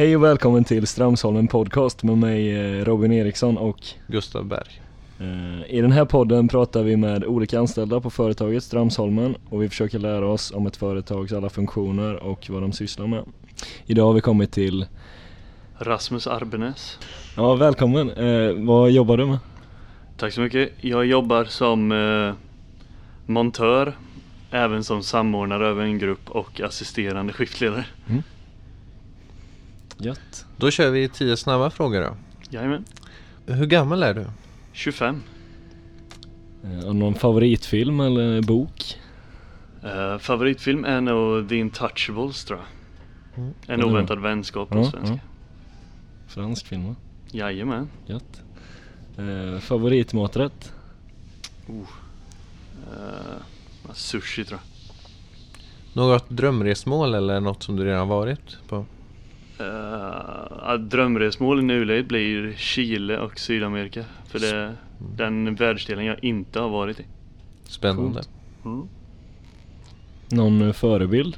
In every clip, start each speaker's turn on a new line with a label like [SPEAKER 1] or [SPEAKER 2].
[SPEAKER 1] Hej och välkommen till Strömsholmen podcast med mig eh, Robin Eriksson och
[SPEAKER 2] Gustav Berg.
[SPEAKER 1] eh, i den här podden pratar vi med olika anställda på företaget Strömsholmen och vi försöker lära oss om ett företags alla funktioner och vad de sysslar med. Idag har vi kommit till,
[SPEAKER 3] Rasmus Arbenäs.
[SPEAKER 1] ja välkommen, eh, vad jobbar du med?
[SPEAKER 3] Tack så mycket. Jag jobbar som eh, montör, även som samordnare över en grupp och assisterande skiftledare.
[SPEAKER 1] Gött.
[SPEAKER 2] Då kör vi tio snabba frågor då.
[SPEAKER 3] Jajamän.
[SPEAKER 2] Hur gammal är du?
[SPEAKER 3] 25.
[SPEAKER 1] Eh, och någon favoritfilm eller bok?
[SPEAKER 3] Eh, favoritfilm är nog The Intouchables tror jag.
[SPEAKER 2] Mm.
[SPEAKER 3] En oväntad vänskap på
[SPEAKER 1] Ja,
[SPEAKER 3] svenska.
[SPEAKER 1] ja. Fransk film va?
[SPEAKER 3] Jajamän.
[SPEAKER 1] Gött. Eh, favoritmaträtt?
[SPEAKER 3] Eh, sushi tror jag.
[SPEAKER 2] Något drömresmål eller något som du redan varit på?
[SPEAKER 3] Uh, drömresmål i nuläget blir Chile och Sydamerika. För det är den världsdelen jag inte har varit i.
[SPEAKER 2] Spännande.
[SPEAKER 3] Mm.
[SPEAKER 1] Någon eh, förebild?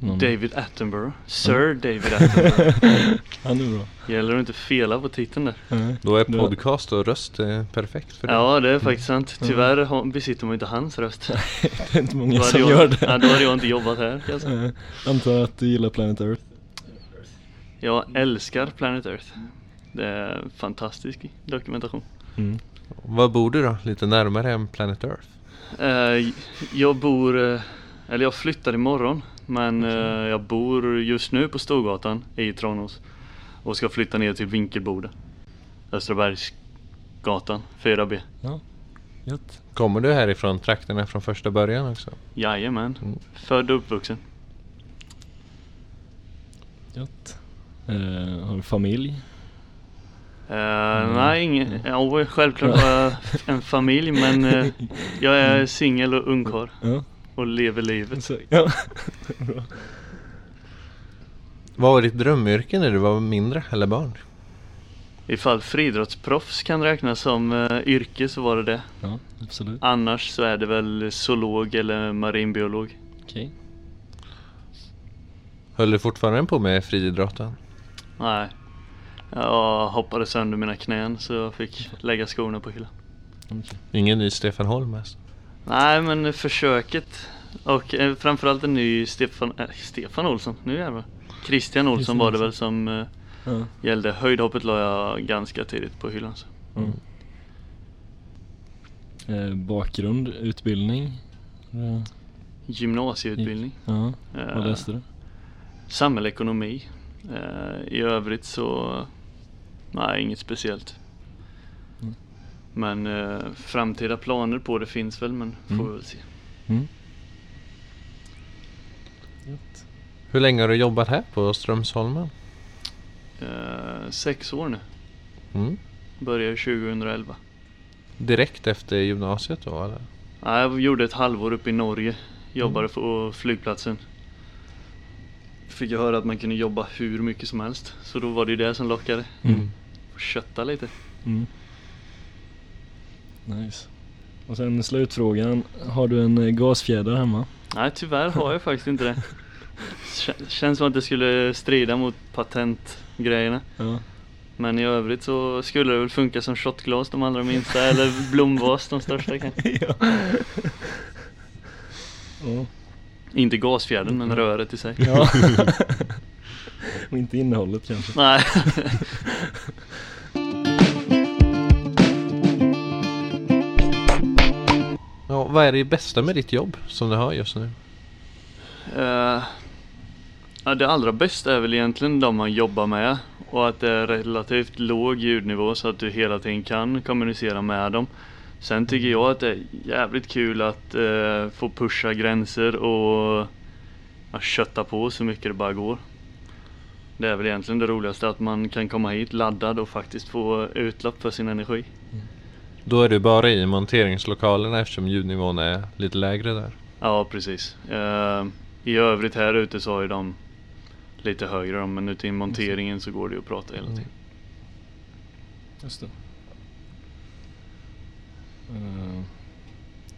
[SPEAKER 1] Någon...
[SPEAKER 3] David Attenborough. Sir David Attenborough.
[SPEAKER 1] Han är bra.
[SPEAKER 3] Gäller att inte fela på titeln där.
[SPEAKER 1] Nej.
[SPEAKER 2] Då är podcast och röst eh, perfekt för dig.
[SPEAKER 3] Ja, det är faktiskt sant. Tyvärr besitter man inte hans röst.
[SPEAKER 1] Det är inte många som
[SPEAKER 3] jag,
[SPEAKER 1] gör det.
[SPEAKER 3] Ja, då hade jag inte jobbat här.
[SPEAKER 1] Eh, Antar att du gillar Planet Earth.
[SPEAKER 3] Jag älskar Planet Earth. Det är en fantastisk dokumentation.
[SPEAKER 1] Mm.
[SPEAKER 2] Var bor du då? Lite närmare än Planet Earth?
[SPEAKER 3] Eh, jag bor, eh, eller jag flyttar imorgon. Men eh, jag bor just nu på Storgatan i Tranås. Och ska flytta ner till Vinkelboda. Östrabergsgatan 4B.
[SPEAKER 1] Ja, gött.
[SPEAKER 2] Kommer du härifrån trakterna från första början också?
[SPEAKER 3] Jajamän.
[SPEAKER 2] Mm.
[SPEAKER 3] Född och uppvuxen.
[SPEAKER 1] Gött. Eh, har du familj?
[SPEAKER 3] Eh, Nej, ingen, ja, självklart har jag en familj men eh, jag är singel och ungkarl
[SPEAKER 1] Ja.
[SPEAKER 3] och lever livet.
[SPEAKER 1] Så, ja.
[SPEAKER 2] Vad var ditt drömyrke när du var mindre eller barn?
[SPEAKER 3] Ifall friidrottsproffs kan räknas som eh, yrke så var det det.
[SPEAKER 1] ja, absolut.
[SPEAKER 3] Annars så är det väl zoolog eller marinbiolog.
[SPEAKER 1] Okej.
[SPEAKER 2] Höll du fortfarande på med friidrotten?
[SPEAKER 3] Nej, jag hoppade sönder mina knän så jag fick lägga skorna på hyllan.
[SPEAKER 1] Okej.
[SPEAKER 2] Ingen ny Stefan Holm alltså.
[SPEAKER 3] Nej men försöket och eh, framförallt en ny Stefan, äh, Stefan Olsson, nu jävlar. Christian Olsson
[SPEAKER 1] Christian
[SPEAKER 3] var det väl som eh,
[SPEAKER 1] Ja.
[SPEAKER 3] gällde. Höjdhoppet la jag ganska tidigt på hyllan. Så.
[SPEAKER 1] Mm. Eh, bakgrund, utbildning? Ja.
[SPEAKER 3] Gymnasieutbildning.
[SPEAKER 1] Ja, vad
[SPEAKER 3] Eh,
[SPEAKER 1] läste du?
[SPEAKER 3] Samhällsekonomi. Eh, I övrigt så, nej inget speciellt.
[SPEAKER 1] Mm.
[SPEAKER 3] Men eh, framtida planer på det finns väl men får
[SPEAKER 1] Mm.
[SPEAKER 3] vi väl se.
[SPEAKER 1] Mm.
[SPEAKER 2] Hur länge har du jobbat här på Strömsholmen?
[SPEAKER 3] Eh, sex år nu.
[SPEAKER 2] Mm.
[SPEAKER 3] Började 2011.
[SPEAKER 2] Direkt efter gymnasiet då eller?
[SPEAKER 3] Nej, jag gjorde ett halvår uppe i Norge. Jobbade
[SPEAKER 1] Mm.
[SPEAKER 3] på flygplatsen. Fick jag höra att man kunde jobba hur mycket som helst. Så då var det ju det som lockade.
[SPEAKER 1] Mm.
[SPEAKER 3] Få kötta lite.
[SPEAKER 1] Mm. Nice. Och sen slutfrågan. Har du en eh, gasfjäder hemma?
[SPEAKER 3] Nej tyvärr har jag faktiskt inte det. Kä- Känns som att det skulle strida mot patentgrejerna.
[SPEAKER 1] Ja.
[SPEAKER 3] Men i övrigt så skulle det väl funka som shotglas de allra minsta eller blomvas de största kanske.
[SPEAKER 1] ja. ja.
[SPEAKER 3] Inte gasfjädern men röret i sig.
[SPEAKER 1] ja. Och inte innehållet kanske.
[SPEAKER 3] Nej.
[SPEAKER 2] Ja, vad är det bästa med ditt jobb som du har just nu?
[SPEAKER 3] Eh, ja, det allra bästa är väl egentligen de man jobbar med och att det är relativt låg ljudnivå så att du hela tiden kan kommunicera med dem. Sen tycker jag att det är jävligt kul att eh, få pusha gränser och ja, kötta på så mycket det bara går. Det är väl egentligen det roligaste att man kan komma hit laddad och faktiskt få utlopp för sin energi.
[SPEAKER 2] Då är du bara i monteringslokalerna eftersom ljudnivån är lite lägre där.
[SPEAKER 3] Ja, precis. Eh, I övrigt här ute så har ju de lite högre men ute i monteringen så går det ju att prata hela tiden.
[SPEAKER 1] Just det. Uh,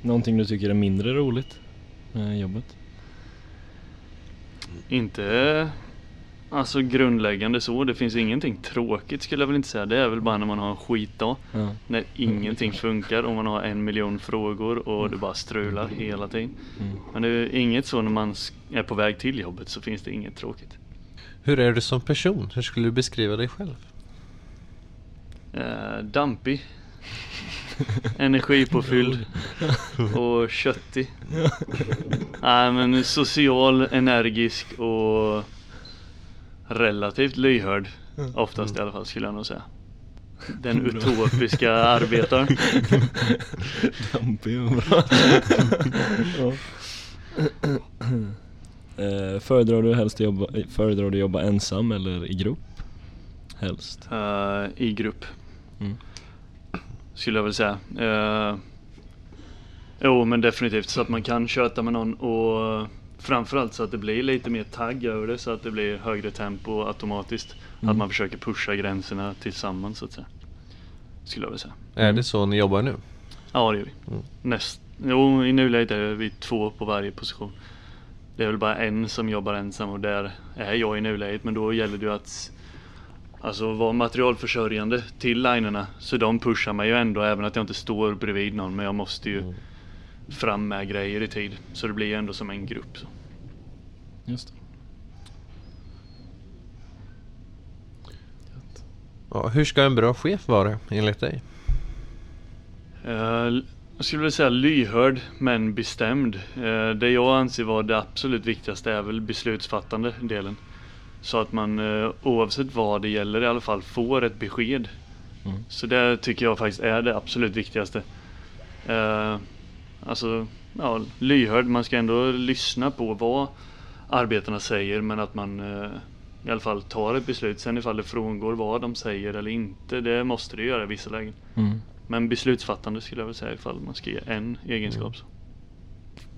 [SPEAKER 1] någonting du tycker är mindre roligt med jobbet?
[SPEAKER 3] Inte Alltså grundläggande så, det finns ingenting tråkigt skulle jag väl inte säga. Det är väl bara när man har en skitdag.
[SPEAKER 1] Ja.
[SPEAKER 3] När ingenting funkar och man har en miljon frågor och det bara strular hela tiden.
[SPEAKER 1] Mm.
[SPEAKER 3] Men det är inget så när man är på väg till jobbet så finns det inget tråkigt.
[SPEAKER 2] Hur är du som person? Hur skulle du beskriva dig själv?
[SPEAKER 3] Eh, dampig. Energipåfylld. och köttig. Nej men social, energisk och relativt lyhörd. Oftast i alla fall skulle jag nog säga. Den utopiska arbetaren.
[SPEAKER 1] Dampig och bra. ja. eh, föredrar du helst jobba, föredrar du jobba ensam eller i grupp? Helst.
[SPEAKER 3] eh, I grupp.
[SPEAKER 1] Mm.
[SPEAKER 3] Skulle jag väl säga. Eh, jo men definitivt så att man kan köta med någon och framförallt så att det blir lite mer tagg över det så att det blir högre tempo automatiskt.
[SPEAKER 1] Mm.
[SPEAKER 3] Att man försöker pusha gränserna tillsammans så att säga. Skulle jag väl säga.
[SPEAKER 2] Är det så ni jobbar nu?
[SPEAKER 3] Ja det gör vi.
[SPEAKER 2] Mm.
[SPEAKER 3] Näst, jo i nuläget är vi två på varje position. Det är väl bara en som jobbar ensam och där är jag i nuläget men då gäller det ju att Alltså vara materialförsörjande till linerna Så de pushar mig ju ändå även att jag inte står bredvid någon men jag måste ju
[SPEAKER 2] Mm.
[SPEAKER 3] fram med grejer i tid. Så det blir ju ändå som en grupp. Så.
[SPEAKER 1] Just det.
[SPEAKER 2] Ja, hur ska en bra chef vara enligt dig?
[SPEAKER 3] Eh, jag skulle vilja säga lyhörd men bestämd. Eh, det jag anser vara det absolut viktigaste är väl beslutsfattande delen. Så att man eh, oavsett vad det gäller i alla fall får ett besked.
[SPEAKER 1] Mm.
[SPEAKER 3] Så det tycker jag faktiskt är det absolut viktigaste. Eh, alltså, ja, lyhörd. Man ska ändå lyssna på vad arbetarna säger men att man eh, i alla fall tar ett beslut. Sen ifall det frångår vad de säger eller inte, det måste det göra i vissa lägen.
[SPEAKER 1] Mm.
[SPEAKER 3] Men beslutsfattande skulle jag väl säga ifall man ska ge en egenskap. Så.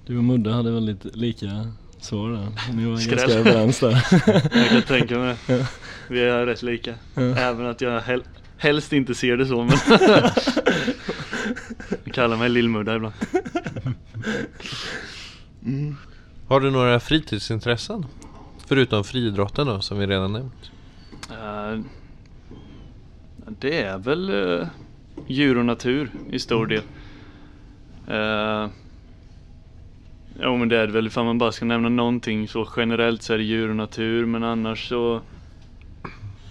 [SPEAKER 1] Du och Mudde hade väldigt lika svar där. Ni var
[SPEAKER 3] Skräll.
[SPEAKER 1] ganska överens där.
[SPEAKER 3] Jag kan tänka mig det. Vi är rätt lika.
[SPEAKER 1] Ja.
[SPEAKER 3] Även att jag hel helst inte ser det så men Jag kallar mig Lillmudda ibland.
[SPEAKER 1] Mm.
[SPEAKER 2] Har du några fritidsintressen? Förutom friidrotten då, som vi redan nämnt.
[SPEAKER 3] Eh, det är väl uh, djur och natur i stor del. Uh, jo men det är det väl ifall man bara ska nämna någonting så generellt så är det djur och natur men annars så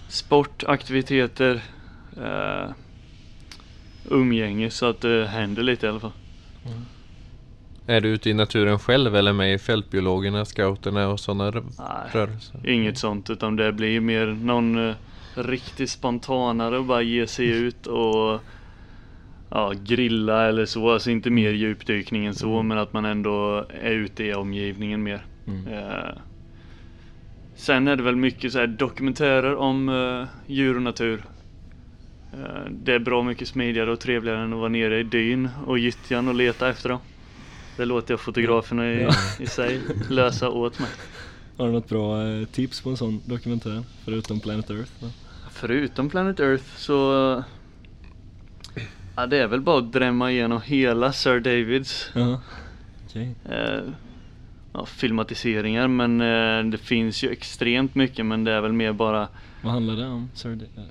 [SPEAKER 3] Sport, aktiviteter uh, Umgänge så att det händer lite i alla fall.
[SPEAKER 2] Är du ute i naturen själv eller med i fältbiologerna, scouterna och sådana rörelser?
[SPEAKER 3] Inget sånt utan det blir mer någon eh, riktigt spontanare och bara ge sig ut och ja, grilla eller så. Alltså inte mer djupdykning än så men att man ändå är ute i omgivningen mer.
[SPEAKER 1] Mm.
[SPEAKER 3] Eh, sen är det väl mycket så här dokumentärer om eh, djur och natur. Eh, det är bra mycket smidigare och trevligare än att vara nere i dyn och gyttjan och leta efter dem. Det låter jag fotograferna i,
[SPEAKER 1] Ja.
[SPEAKER 3] i sig lösa åt mig.
[SPEAKER 1] Har du något bra eh, tips på en sån dokumentär? Förutom Planet Earth? då?
[SPEAKER 3] Förutom Planet Earth så Ja det är väl bara att drämma igenom hela Sir Davids
[SPEAKER 1] Jaha. Okej.
[SPEAKER 3] eh, ja, filmatiseringar men eh, det finns ju extremt mycket men det är väl mer bara
[SPEAKER 1] Vad handlar det om? Sir D- eh,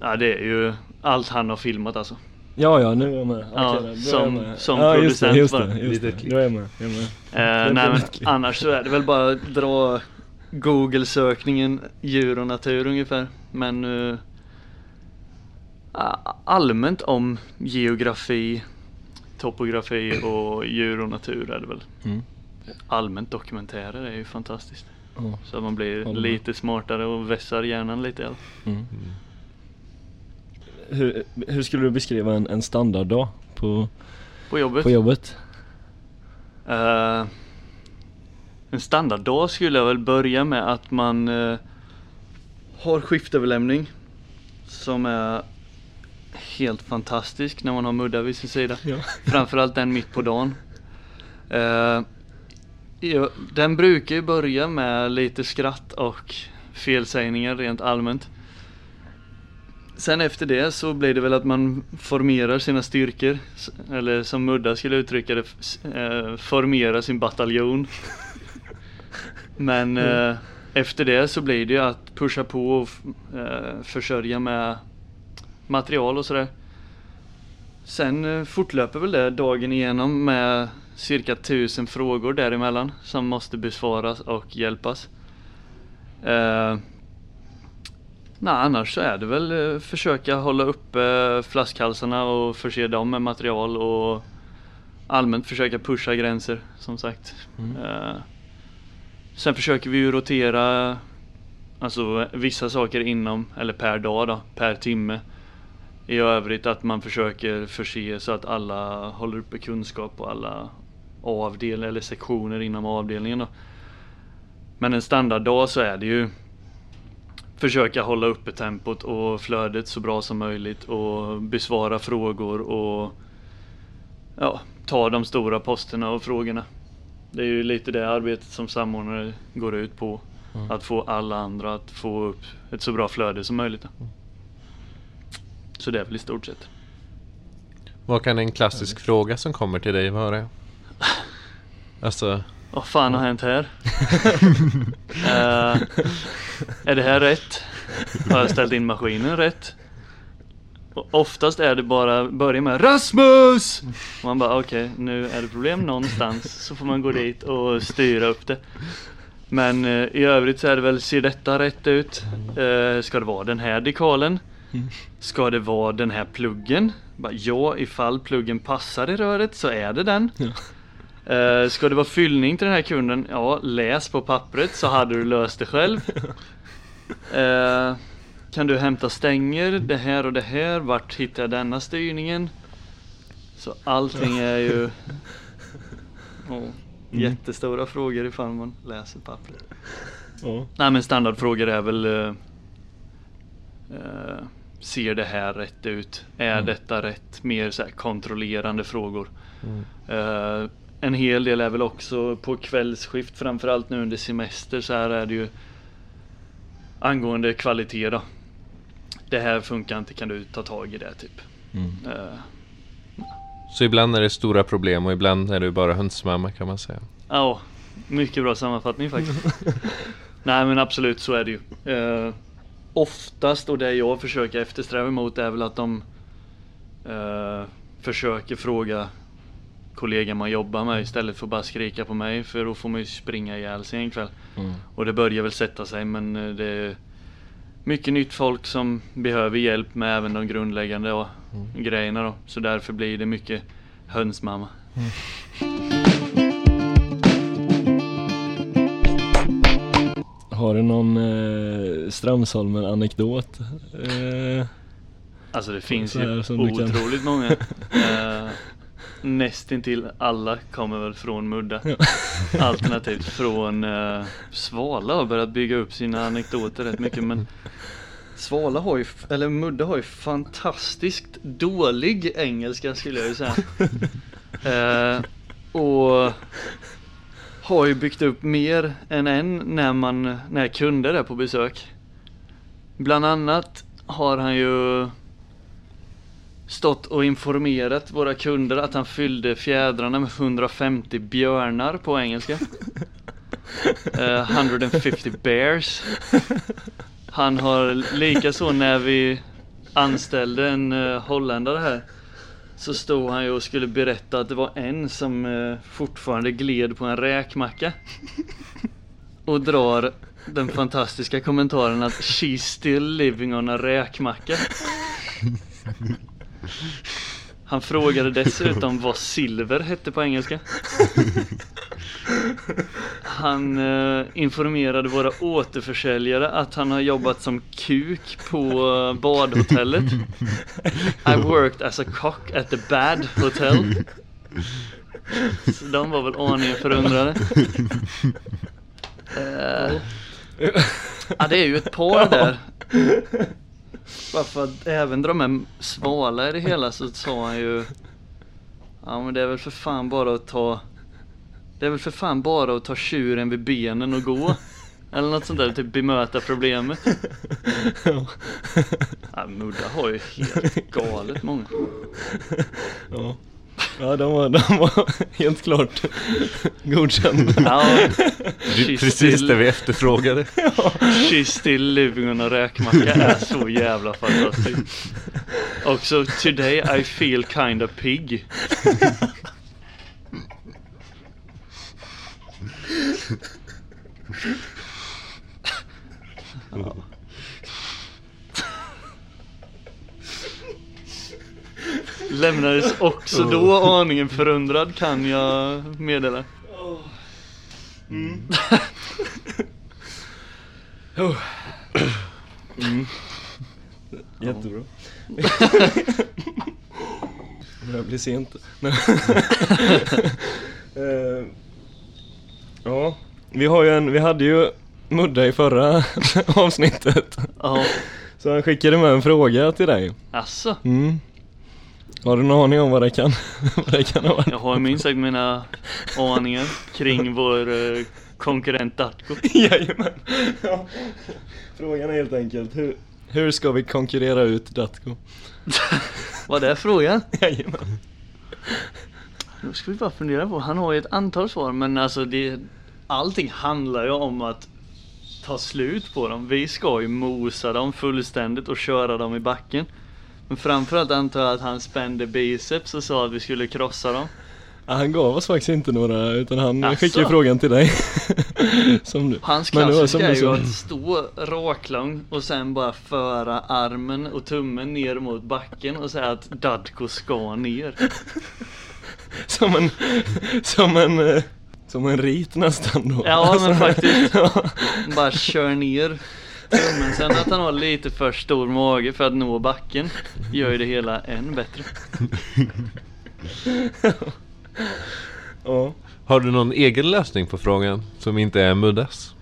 [SPEAKER 3] Ja det är ju allt han har filmat alltså.
[SPEAKER 1] Ja, ja, nu är jag med. Okej,
[SPEAKER 3] Ja,
[SPEAKER 1] då, då är jag
[SPEAKER 3] som-
[SPEAKER 1] med.
[SPEAKER 3] som
[SPEAKER 1] ja, just det,
[SPEAKER 3] producent
[SPEAKER 1] just det, just det. Då är jag med. Jag är med.
[SPEAKER 3] Eh, nej men annars så är det väl bara att dra Google-sökningen djur och natur ungefär. Men eh, allmänt om geografi, topografi och djur och natur är det väl.
[SPEAKER 1] Mm.
[SPEAKER 3] Allmänt dokumentärer är ju fantastiskt.
[SPEAKER 1] Ja.
[SPEAKER 3] Så att man blir
[SPEAKER 1] med.
[SPEAKER 3] lite smartare och vässar hjärnan lite. fall.
[SPEAKER 1] Mm. Hur, hur skulle du beskriva en, en standarddag på,
[SPEAKER 3] På jobbet.
[SPEAKER 1] på jobbet?
[SPEAKER 3] Eh, en standarddag skulle jag väl börja med att man eh, har skiftöverlämning som är helt fantastisk när man har Mudda vid sin sida.
[SPEAKER 1] Ja.
[SPEAKER 3] Framförallt den mitt på dagen. Eh, ja, den brukar ju börja med lite skratt och felsägningar rent allmänt. Sen efter det så blir det väl att man formerar sina styrkor. Eller som Mudda skulle uttrycka det, s- eh, formera sin bataljon. Men eh, efter det så blir det ju att pusha på och försörja med material och sådär. Sen eh, fortlöper väl det dagen igenom med cirka tusen frågor däremellan som måste besvaras och hjälpas. Eh, nej, annars så är det väl eh, försöka hålla uppe flaskhalsarna och förse dem med material och allmänt försöka pusha gränser som sagt.
[SPEAKER 1] Mm.
[SPEAKER 3] Eh, sen försöker vi ju rotera alltså vissa saker inom eller per dag då, per timme. I övrigt att man försöker förse så att alla håller uppe kunskap på alla avdelningar eller sektioner inom avdelningen då. Men en standarddag så är det ju försöka hålla uppe tempot och flödet så bra som möjligt och besvara frågor och ja, ta de stora posterna och frågorna. Det är ju lite det arbetet som samordnare går ut på.
[SPEAKER 1] Mm.
[SPEAKER 3] Att få alla andra att få upp ett så bra flöde som möjligt. då. Så det är väl i stort sett.
[SPEAKER 2] Vad kan en klassisk fråga som kommer till dig vara? Alltså,
[SPEAKER 3] Vad fan har hänt här? Eh, är det här rätt? Har jag ställt in maskinen rätt? Och oftast är det bara börja med Rasmus! Och man bara okej, nu är det problem någonstans så får man gå dit och styra upp det. Men eh, i övrigt så är det väl, ser detta rätt ut? Eh, ska det vara den här dekalen? Ska det vara den här pluggen? Ja, ifall pluggen passar i röret så är det den. Eh, ska det vara fyllning till den här kunden? Ja, läs på pappret så hade du löst det själv. Eh, kan du hämta stänger? Det här och det här. Vart hittar jag denna styrningen? Så allting är ju oh, jättestora frågor ifall man läser pappret.
[SPEAKER 1] Ja.
[SPEAKER 3] Nej men standardfrågor är väl eh, Ser det här rätt ut? Är
[SPEAKER 1] Mm.
[SPEAKER 3] detta rätt? Mer så kontrollerande frågor.
[SPEAKER 2] Mm.
[SPEAKER 3] Eh, en hel del är väl också på kvällsskift framförallt nu under semester så här är det ju Angående kvalitet då. Det här funkar inte, kan du ta tag i det typ?
[SPEAKER 1] Mm.
[SPEAKER 3] Eh,
[SPEAKER 2] så ibland är det stora problem och ibland är du bara hönsmamma kan man säga.
[SPEAKER 3] Ja, mycket bra sammanfattning faktiskt. Nej men absolut så är det ju. Eh, oftast och det jag försöker eftersträva emot är väl att de eh, försöker fråga kollegan man jobbar med istället för att bara skrika på mig för då får man ju springa ihjäl sig en kväll.
[SPEAKER 1] Mm.
[SPEAKER 3] Och det börjar väl sätta sig men eh, det är mycket nytt folk som behöver hjälp med även de grundläggande ja, grejerna då. Så därför blir det mycket hönsmamma.
[SPEAKER 1] Har du någon eh, Stramsholmen-anekdot? Eh,
[SPEAKER 3] Alltså det finns ju otroligt många. Uh, Nästintill alla kommer väl från Mudda.
[SPEAKER 1] Ja.
[SPEAKER 3] Alternativt från uh, Svala har börjat bygga upp sina anekdoter rätt mycket men Svala har ju, eller Mudda har ju fantastiskt dålig engelska skulle jag ju säga. Eh, och har ju byggt upp mer än en när man, när kunder är på besök. Bland annat har han ju stått och informerat våra kunder att han fyllde fjädrarna med 150 björnar på engelska. Eh, 150 bears. Han har likaså när vi anställde en uh, holländare här så stod han ju och skulle berätta att det var en som eh, fortfarande gled på en räkmacka. Och drar den fantastiska kommentaren att She's still living on a räkmacka. Han frågade dessutom vad silver hette på engelska. Han eh, informerade våra återförsäljare att han har jobbat som kuk på eh, badhotellet. I worked as a cock at the bad hotel. Så de var väl aningen förundrade. Eh, ja det är ju ett par där. Bara för att även dra med Svala i det hela så sa han ju Ja men det är väl för fan bara att ta Det är väl för fan bara att ta tjuren vid benen och gå Eller något sånt där, typ bemöta problemet ja, Mudda har ju helt galet många
[SPEAKER 1] ja. Ja, de var, de var helt klart godkända.
[SPEAKER 3] Ja,
[SPEAKER 2] Det är Precis det vi efterfrågade.
[SPEAKER 3] She's still living on a räkmacka är så jävla fantastiskt. Också today I feel kinda pig. Lämnades också då aningen förundrad kan jag meddela.
[SPEAKER 1] Jättebra. Det börjar bli sent. Eh, ja, vi har ju en, vi hade ju Mudda i förra avsnittet.
[SPEAKER 3] Ja,
[SPEAKER 1] Så han skickade med en fråga till dig.
[SPEAKER 3] asså.
[SPEAKER 1] Mm. Har du någon aning om vad det kan, vad det kan varit?
[SPEAKER 3] Jag har minst sagt mina aningar kring vår eh, konkurrent Datko.
[SPEAKER 1] Jajamän. Ja. Frågan är helt enkelt, hur, hur ska vi konkurrera ut Datco?
[SPEAKER 3] Vad är frågan?
[SPEAKER 1] Jajamän.
[SPEAKER 3] Nu ska vi bara fundera på, han har ju ett antal svar men alltså det Allting handlar ju om att ta slut på dem. Vi ska ju mosa dem fullständigt och köra dem i backen. Men framförallt antar jag att han spände biceps och sa att vi skulle krossa dem.
[SPEAKER 1] Ja, han gav oss faktiskt inte några utan han
[SPEAKER 3] Asså?
[SPEAKER 1] skickade frågan till dig. som du.
[SPEAKER 3] Hans klassiska är ju att stå raklång och sen bara föra armen och tummen ner mot backen och säga att Dadko ska ner.
[SPEAKER 1] Som en, som en, eh, som en rit nästan då.
[SPEAKER 3] Ja, men faktiskt.
[SPEAKER 1] ja.
[SPEAKER 3] Bara kör ner tummen. Sen att han har lite för stor mage för att nå backen gör ju det hela än bättre.
[SPEAKER 1] ja.
[SPEAKER 2] Har du någon egen lösning på frågan som inte är Muddas?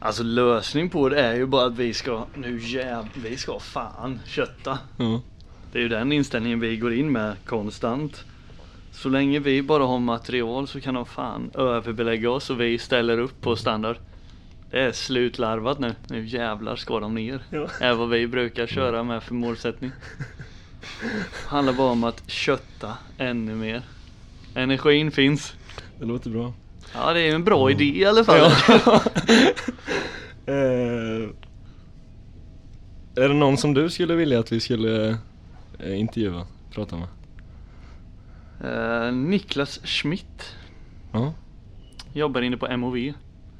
[SPEAKER 3] Alltså lösning på det är ju bara att vi ska, nu jäv, vi ska fan kötta.
[SPEAKER 1] ja.
[SPEAKER 3] Det är ju den inställningen vi går in med konstant. Så länge vi bara har material så kan de fan överbelägga oss och vi ställer upp på standard. Det är slutlarvat nu. Nu jävlar ska de ner.
[SPEAKER 1] Ja.
[SPEAKER 3] Är vad vi brukar köra med för målsättning. Handlar bara om att kötta ännu mer. Energin finns.
[SPEAKER 1] Det låter bra.
[SPEAKER 3] Ja det är en bra idé i alla fall.
[SPEAKER 1] Ja. eh, är det någon som du skulle vilja att vi skulle eh, intervjua, prata med?
[SPEAKER 3] Eh, Niklas Schmidt
[SPEAKER 1] Ja.
[SPEAKER 3] jobbar inne på MOV.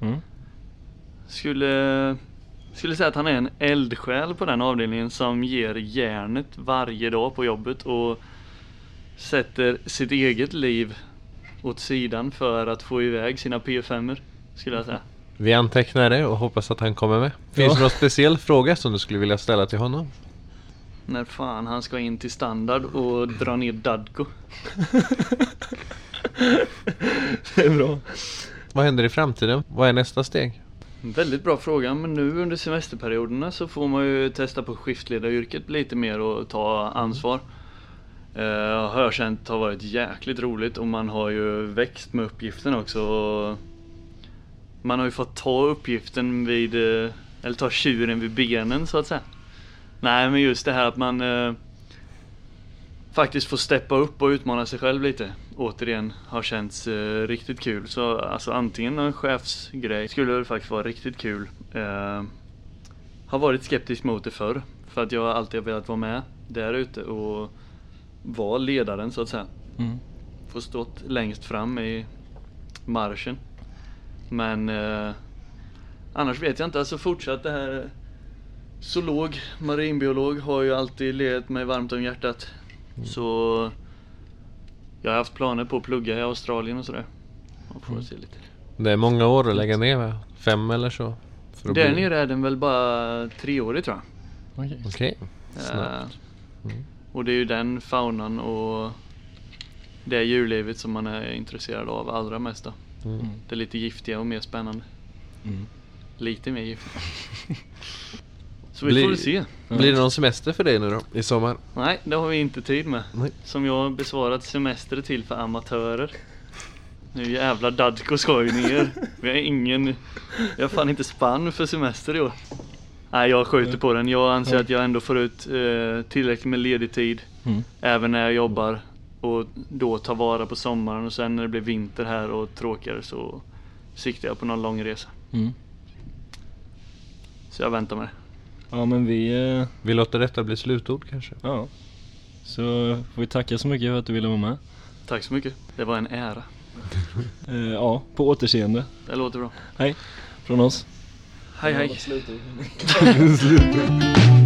[SPEAKER 1] Mm.
[SPEAKER 3] Skulle, skulle säga att han är en eldsjäl på den avdelningen som ger järnet varje dag på jobbet och sätter sitt eget liv åt sidan för att få iväg sina P5 skulle jag säga.
[SPEAKER 2] Vi antecknar det och hoppas att han kommer med. Finns
[SPEAKER 1] Ja.
[SPEAKER 2] det någon speciell fråga som du skulle vilja ställa till honom?
[SPEAKER 3] När fan han ska in till standard och dra ner Dadko.
[SPEAKER 1] Det är bra.
[SPEAKER 2] Vad händer i framtiden? Vad är nästa steg?
[SPEAKER 3] Väldigt bra fråga men nu under semesterperioderna så får man ju testa på skiftledaryrket lite mer och ta ansvar. Eh, har jag känt har varit jäkligt roligt och man har ju växt med uppgiften också. Man har ju fått ta uppgiften vid, eh, eller ta tjuren vid benen så att säga. Nej men just det här att man eh, faktiskt får steppa upp och utmana sig själv lite. Återigen har känts eh, riktigt kul. Så alltså antingen en chefsgrej skulle det faktiskt vara riktigt kul. Eh, har varit skeptisk mot det förr. För att jag har alltid velat vara med där ute och vara ledaren så att säga.
[SPEAKER 1] Mm.
[SPEAKER 3] Få stått längst fram i marschen. Men eh, annars vet jag inte. Alltså fortsatt det här zoolog, marinbiolog har ju alltid legat mig varmt om hjärtat. Så jag har haft planer på att plugga i Australien och sådär. Man får se lite.
[SPEAKER 2] Det är många år att lägga ner va? Fem eller så? För att
[SPEAKER 3] Där
[SPEAKER 2] bli-
[SPEAKER 3] nere är den väl bara treårig tror jag.
[SPEAKER 1] Okej.
[SPEAKER 2] Okej, snabbt.
[SPEAKER 3] Eh, Och det är ju den faunan och det djurlivet som man är intresserad av allra mest då.
[SPEAKER 2] Mm.
[SPEAKER 3] Det är lite giftiga och mer spännande.
[SPEAKER 1] Mm.
[SPEAKER 3] Lite mer giftigt. Så vi
[SPEAKER 2] Blir-
[SPEAKER 3] får väl se.
[SPEAKER 2] Blir det någon semester för dig nu då? I sommar?
[SPEAKER 3] Nej, det har vi inte tid med.
[SPEAKER 2] Nej.
[SPEAKER 3] Som jag har besvarat semester till för amatörer. Nu jävla Dadko ska ju ner. Vi har ingen... Jag har fan inte spann för semester i år. Nej, jag skjuter på den. Jag anser att jag ändå får ut eh, tillräckligt med ledig tid.
[SPEAKER 1] Mm.
[SPEAKER 3] Även när jag jobbar och då ta vara på sommaren och sen när det blir vinter här och tråkigare så siktar jag på någon lång resa.
[SPEAKER 1] Mm.
[SPEAKER 3] Så jag väntar med det.
[SPEAKER 1] Ja men vi, eh,
[SPEAKER 2] Vi låter detta bli slutord kanske.
[SPEAKER 1] ja. Så får vi tacka så mycket för att du ville vara med.
[SPEAKER 3] Tack så mycket. Det var en ära.
[SPEAKER 1] Eh, ja, på återseende.
[SPEAKER 3] Det låter bra.
[SPEAKER 1] Hej, från oss.
[SPEAKER 3] Hej hej.
[SPEAKER 1] Slutord.